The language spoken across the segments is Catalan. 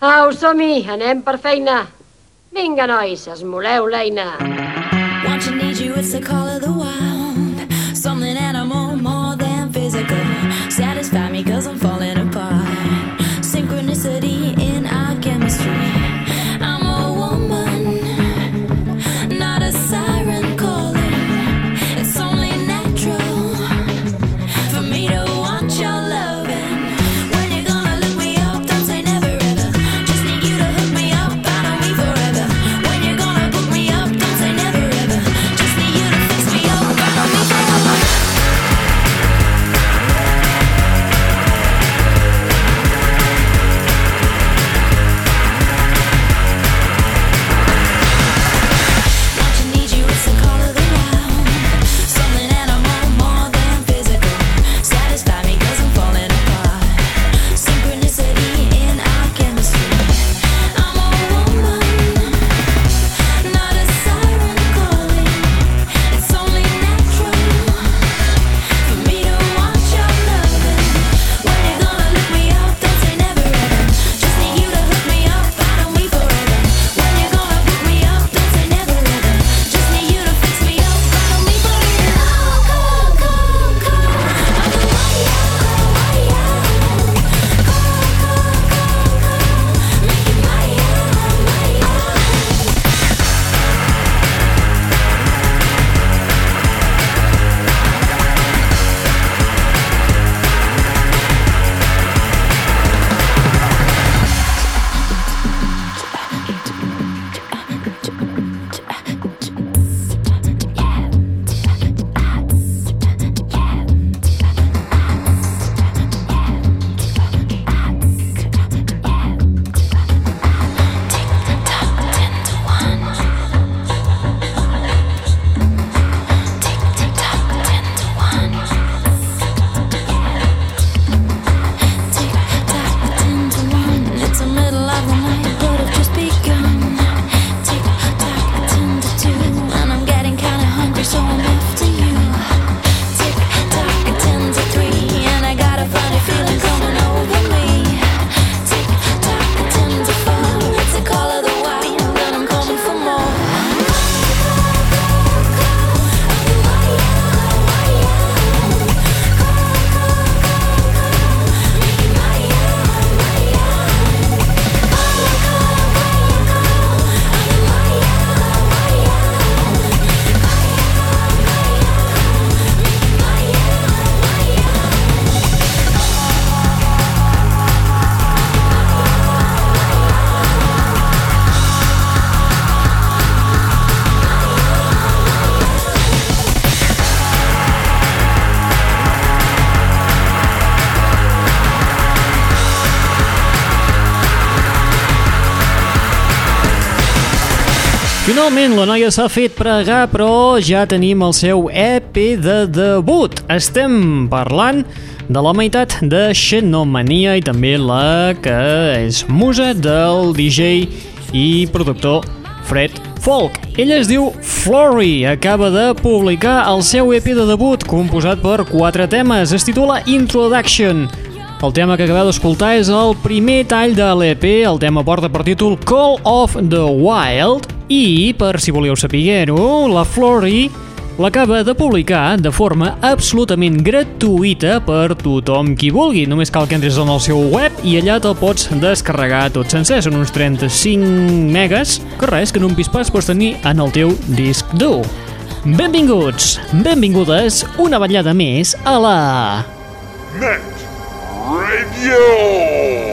Au, som-hi, anem per feina. Vinga, nois, esmoleu l'eina. Want you, need you, it's the call of the wild. Finalment, la noia s'ha fet pregar, però ja tenim el seu EP de debut. Estem parlant de la meitat de Xenomania i també la que és musa del DJ i productor Fred Folk. Ella es diu Flory, acaba de publicar el seu EP de debut, composat per quatre temes. Es titula Introduction. El tema que acabeu d'escoltar és el primer tall de l'EP, el tema porta per títol Call of the Wild i, per si volíeu saber-ho, la Flory l'acaba de publicar de forma absolutament gratuïta per tothom qui vulgui. Només cal que entres en el seu web i allà te'l pots descarregar tot sencer. Són uns 35 megas, que res, que en un pis pas pots tenir en el teu disc dur. Benvinguts, benvingudes, una ballada més a la... Net Radio.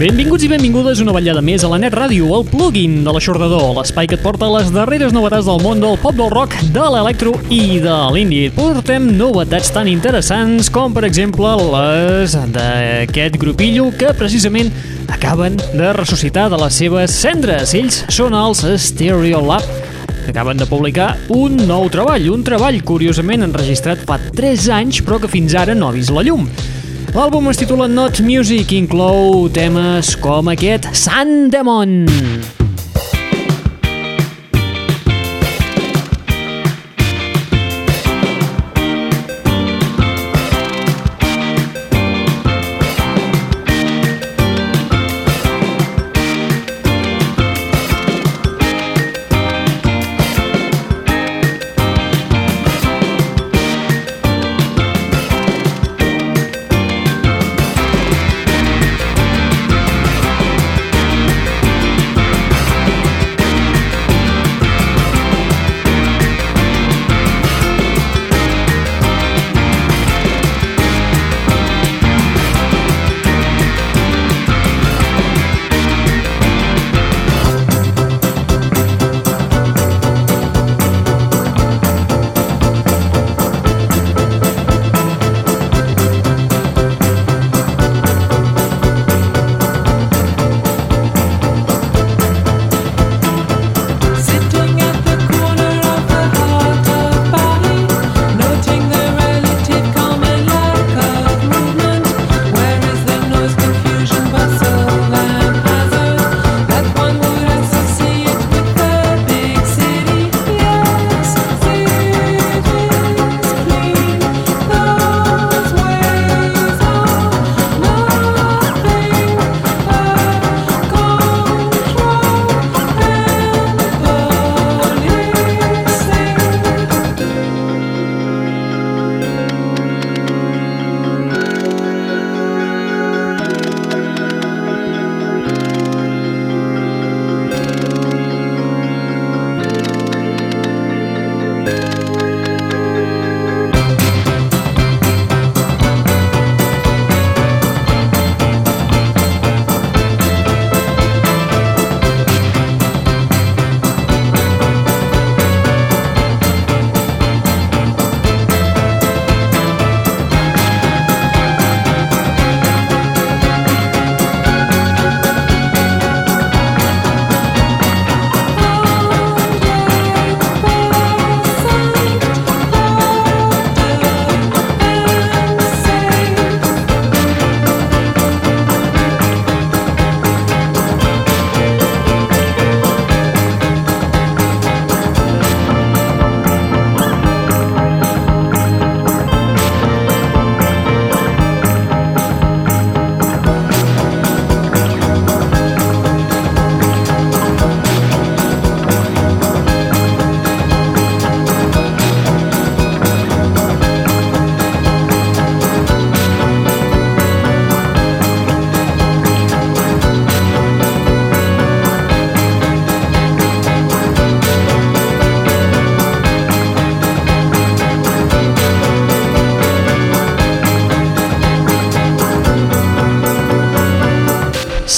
Benvinguts i benvingudes una ballada més a la Net Ràdio, el plugin de l'aixordador, l'espai que et porta les darreres novetats del món del pop, del rock, de l'electro i de l'indie. Portem novetats tan interessants com, per exemple, les d'aquest grupillo que precisament acaben de ressuscitar de les seves cendres. Ells són els Stereo Lab, acaben de publicar un nou treball, un treball curiosament enregistrat fa 3 anys però que fins ara no ha vist la llum. L'àlbum es titula Not Music i inclou temes com aquest Sun Demon.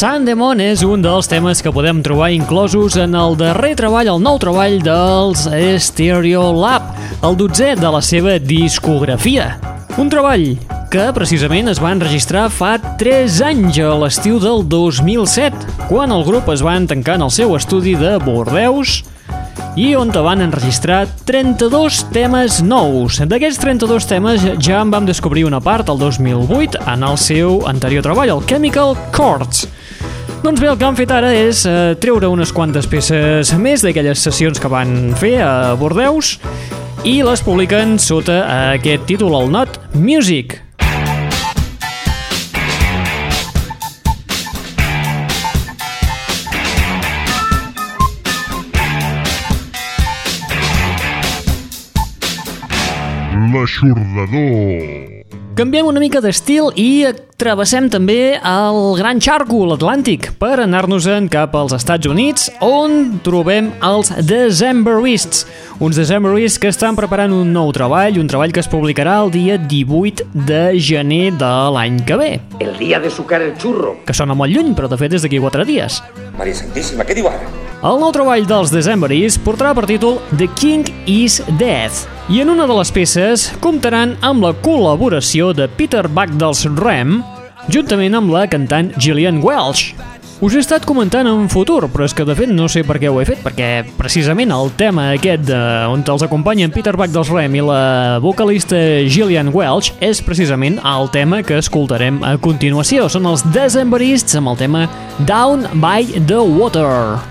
Sandemon és un dels temes que podem trobar inclosos en el darrer treball, el nou treball dels Stereo Lab, el dotzè de la seva discografia. Un treball que precisament es va enregistrar fa 3 anys, a l'estiu del 2007, quan el grup es van tancar en el seu estudi de Bordeus i on te van enregistrar 32 temes nous. D'aquests 32 temes ja en vam descobrir una part el 2008 en el seu anterior treball, el Chemical Chords. Doncs bé, el que han fet ara és eh, treure unes quantes peces més d'aquelles sessions que van fer a Bordeus i les publiquen sota aquest títol, el Not Music. L'aixordador. Canviem una mica d'estil i travessem també el Gran Xarco, l'Atlàntic, per anar-nos-en cap als Estats Units, on trobem els Decemberists, uns Decemberists que estan preparant un nou treball, un treball que es publicarà el dia 18 de gener de l'any que ve, El día de sucar el churro. que sona molt lluny, però de fet és d'aquí 4 dies. María Santísima, ¿qué digo ahora? El nou treball dels Decemberists portarà per títol The King is Dead i en una de les peces comptaran amb la col·laboració de Peter Buck dels Rem juntament amb la cantant Gillian Welch. Us he estat comentant en futur, però és que de fet no sé per què ho he fet, perquè precisament el tema aquest de, on els acompanyen Peter Buck dels Rem i la vocalista Gillian Welch és precisament el tema que escoltarem a continuació. Són els Decemberists amb el tema Down by the Water.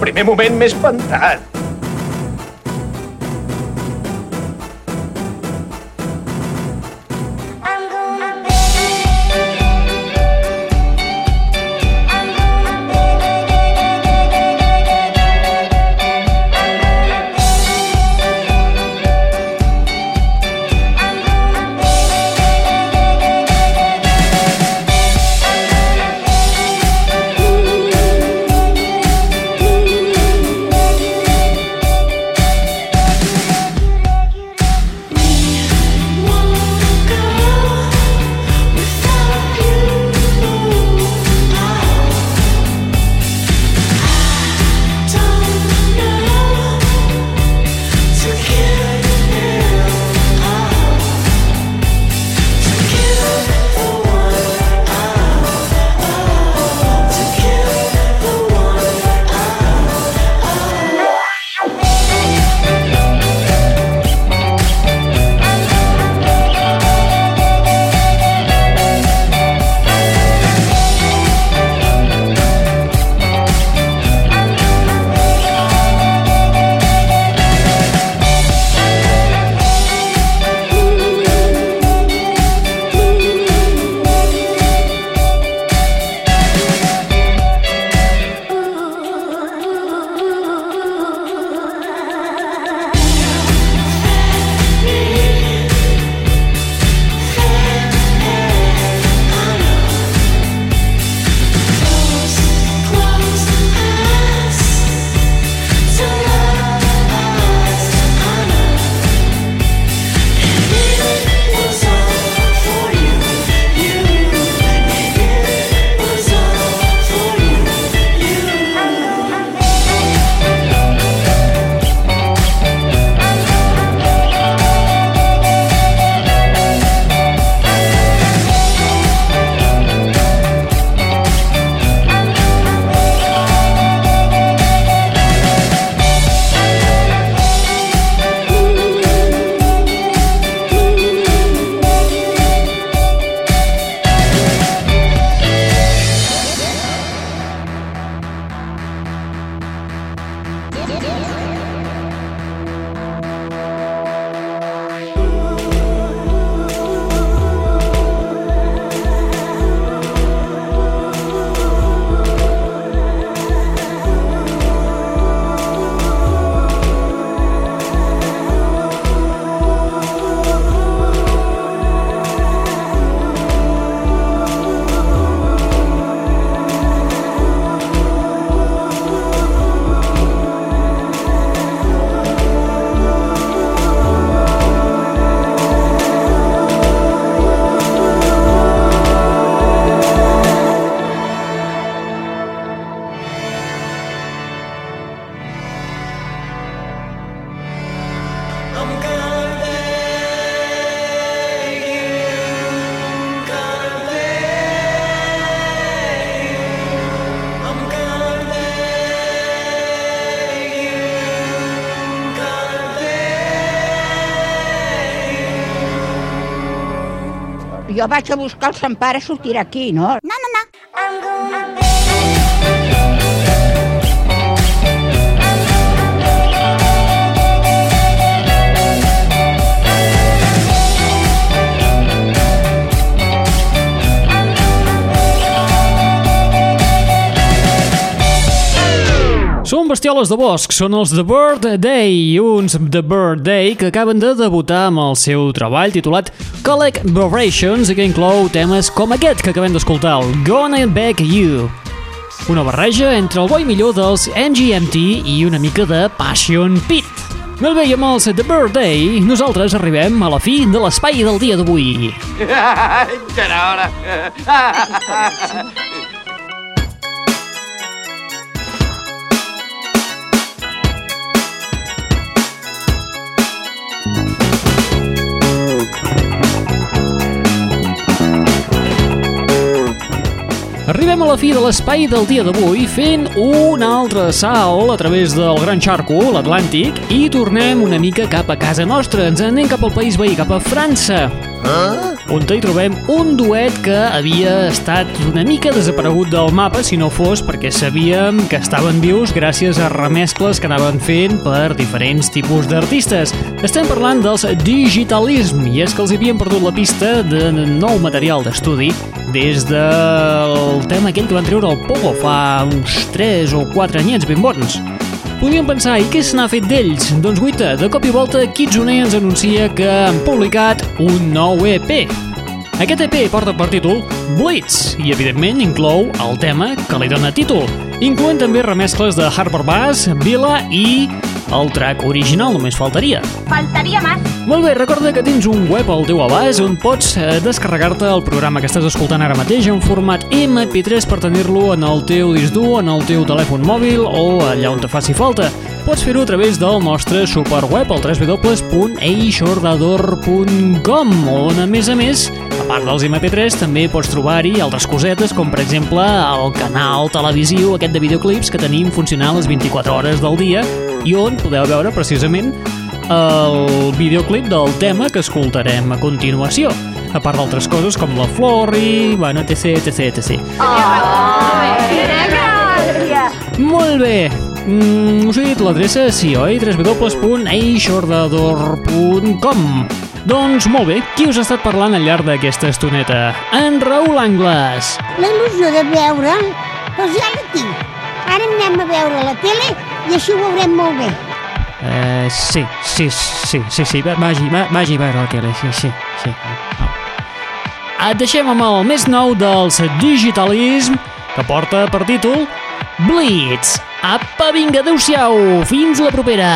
Primer moment m'he espantat. Jo vaig a buscar el Sant Pare, sortirà aquí, no? Bestioles de bosc, són els The Bird Day, uns The Bird Day que acaben de debutar amb el seu treball titulat Collaborations i que inclou temes com aquest que acabem d'escoltar, el Gonna Back You. Una barreja entre el bo i millor dels MGMT i una mica de Passion Pit. Molt bé, i amb els The Bird Day, nosaltres arribem a la fi de l'espai del dia d'avui. Ja era hora. Arribem a la fi de l'espai del dia d'avui fent un altre salt a través del Gran Xarco, l'Atlàntic, i tornem una mica cap a casa nostra. Ens anem cap al país veí, cap a França. On hi trobem un duet que havia estat una mica desaparegut del mapa si no fos perquè sabíem que estaven vius gràcies a remescles que anaven fent per diferents tipus d'artistes. Estem parlant dels Digitalism i és que els havien perdut la pista de nou material d'estudi des del tema aquell que van treure el Pogo fa uns 3 o 4 anyets ben bons. Podríem pensar, i què se n'ha fet d'ells? Doncs guita, de cop i volta Kitsune ens anuncia que han publicat un nou EP. Aquest EP porta per títol Blitz i evidentment inclou el tema que li dona títol, incloent també remescles de Harper Bass, Vila i el track original, només faltaria. Faltaria más. Molt bé, recorda que tens un web al teu abast on pots eh, descarregar-te el programa que estàs escoltant ara mateix en format MP3 per tenir-lo en el teu disc dur, en el teu telèfon mòbil o allà on te faci falta. Pots fer-ho a través del nostre superweb al www.eixordador.com on a més a més, a part dels MP3 també pots trobar-hi altres cosetes com per exemple el canal televisiu aquest de videoclips que tenim funcionant les 24 hores del dia i on podeu veure precisament el videoclip del tema que escoltarem a continuació a part d'altres coses com la flor i... bueno, etc, etc, etc. Molt bé, mm, us he dit l'adreça, sí, oi? www.eixordador.com Doncs molt bé, qui us ha estat parlant al llarg d'aquesta estoneta? En Raül Angles. La il·lusió de veure, doncs ja la tinc. Ara anem a veure la tele i així ho veurem molt bé. Eh, sí, sí, sí, sí, sí, va- vagi, va- vagi a veure la tele, sí, sí, sí. Et deixem amb el més nou dels Digitalism, que porta per títol Blitz. Apa, vinga, adeu-siau, fins la propera.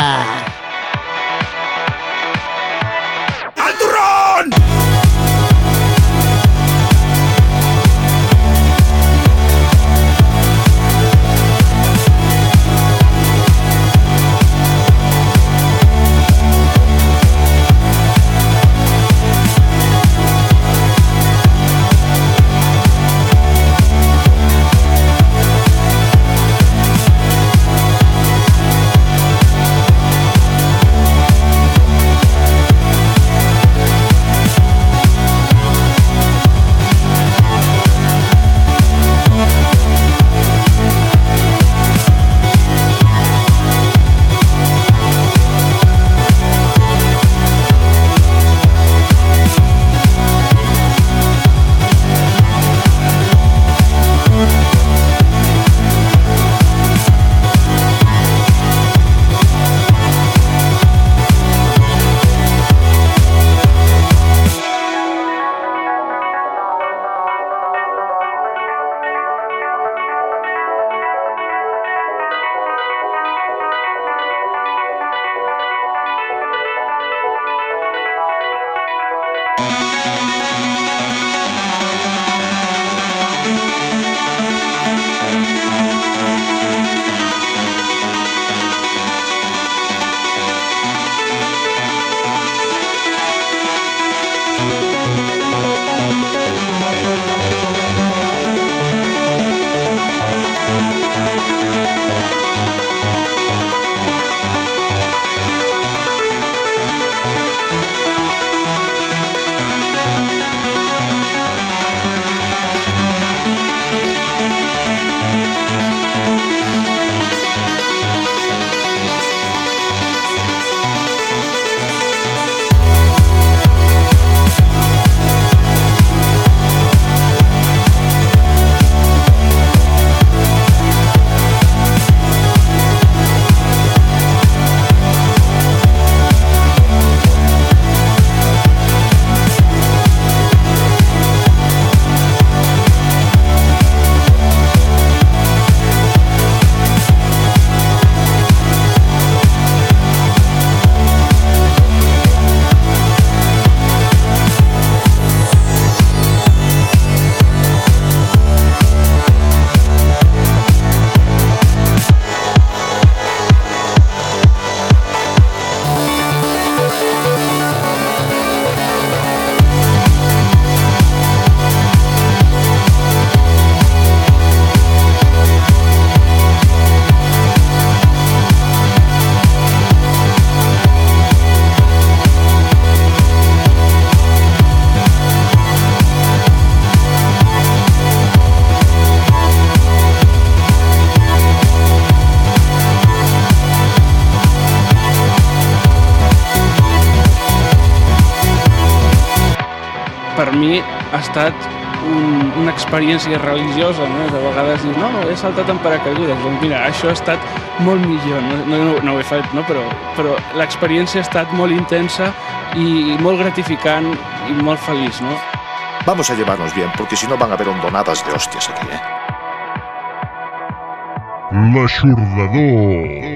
Mi ha estat un, una experiència religiosa, no? De vegades dius, no, he saltat en paracaigudes. Doncs mira, això ha estat molt millor, no, no, no, no ho he fet, no? però, però l'experiència ha estat molt intensa i molt gratificant i molt feliç, no? Vamos a llevarnos bien, porque si no van a haber hondonadas de hostias aquí, ¿eh? L'aixordador.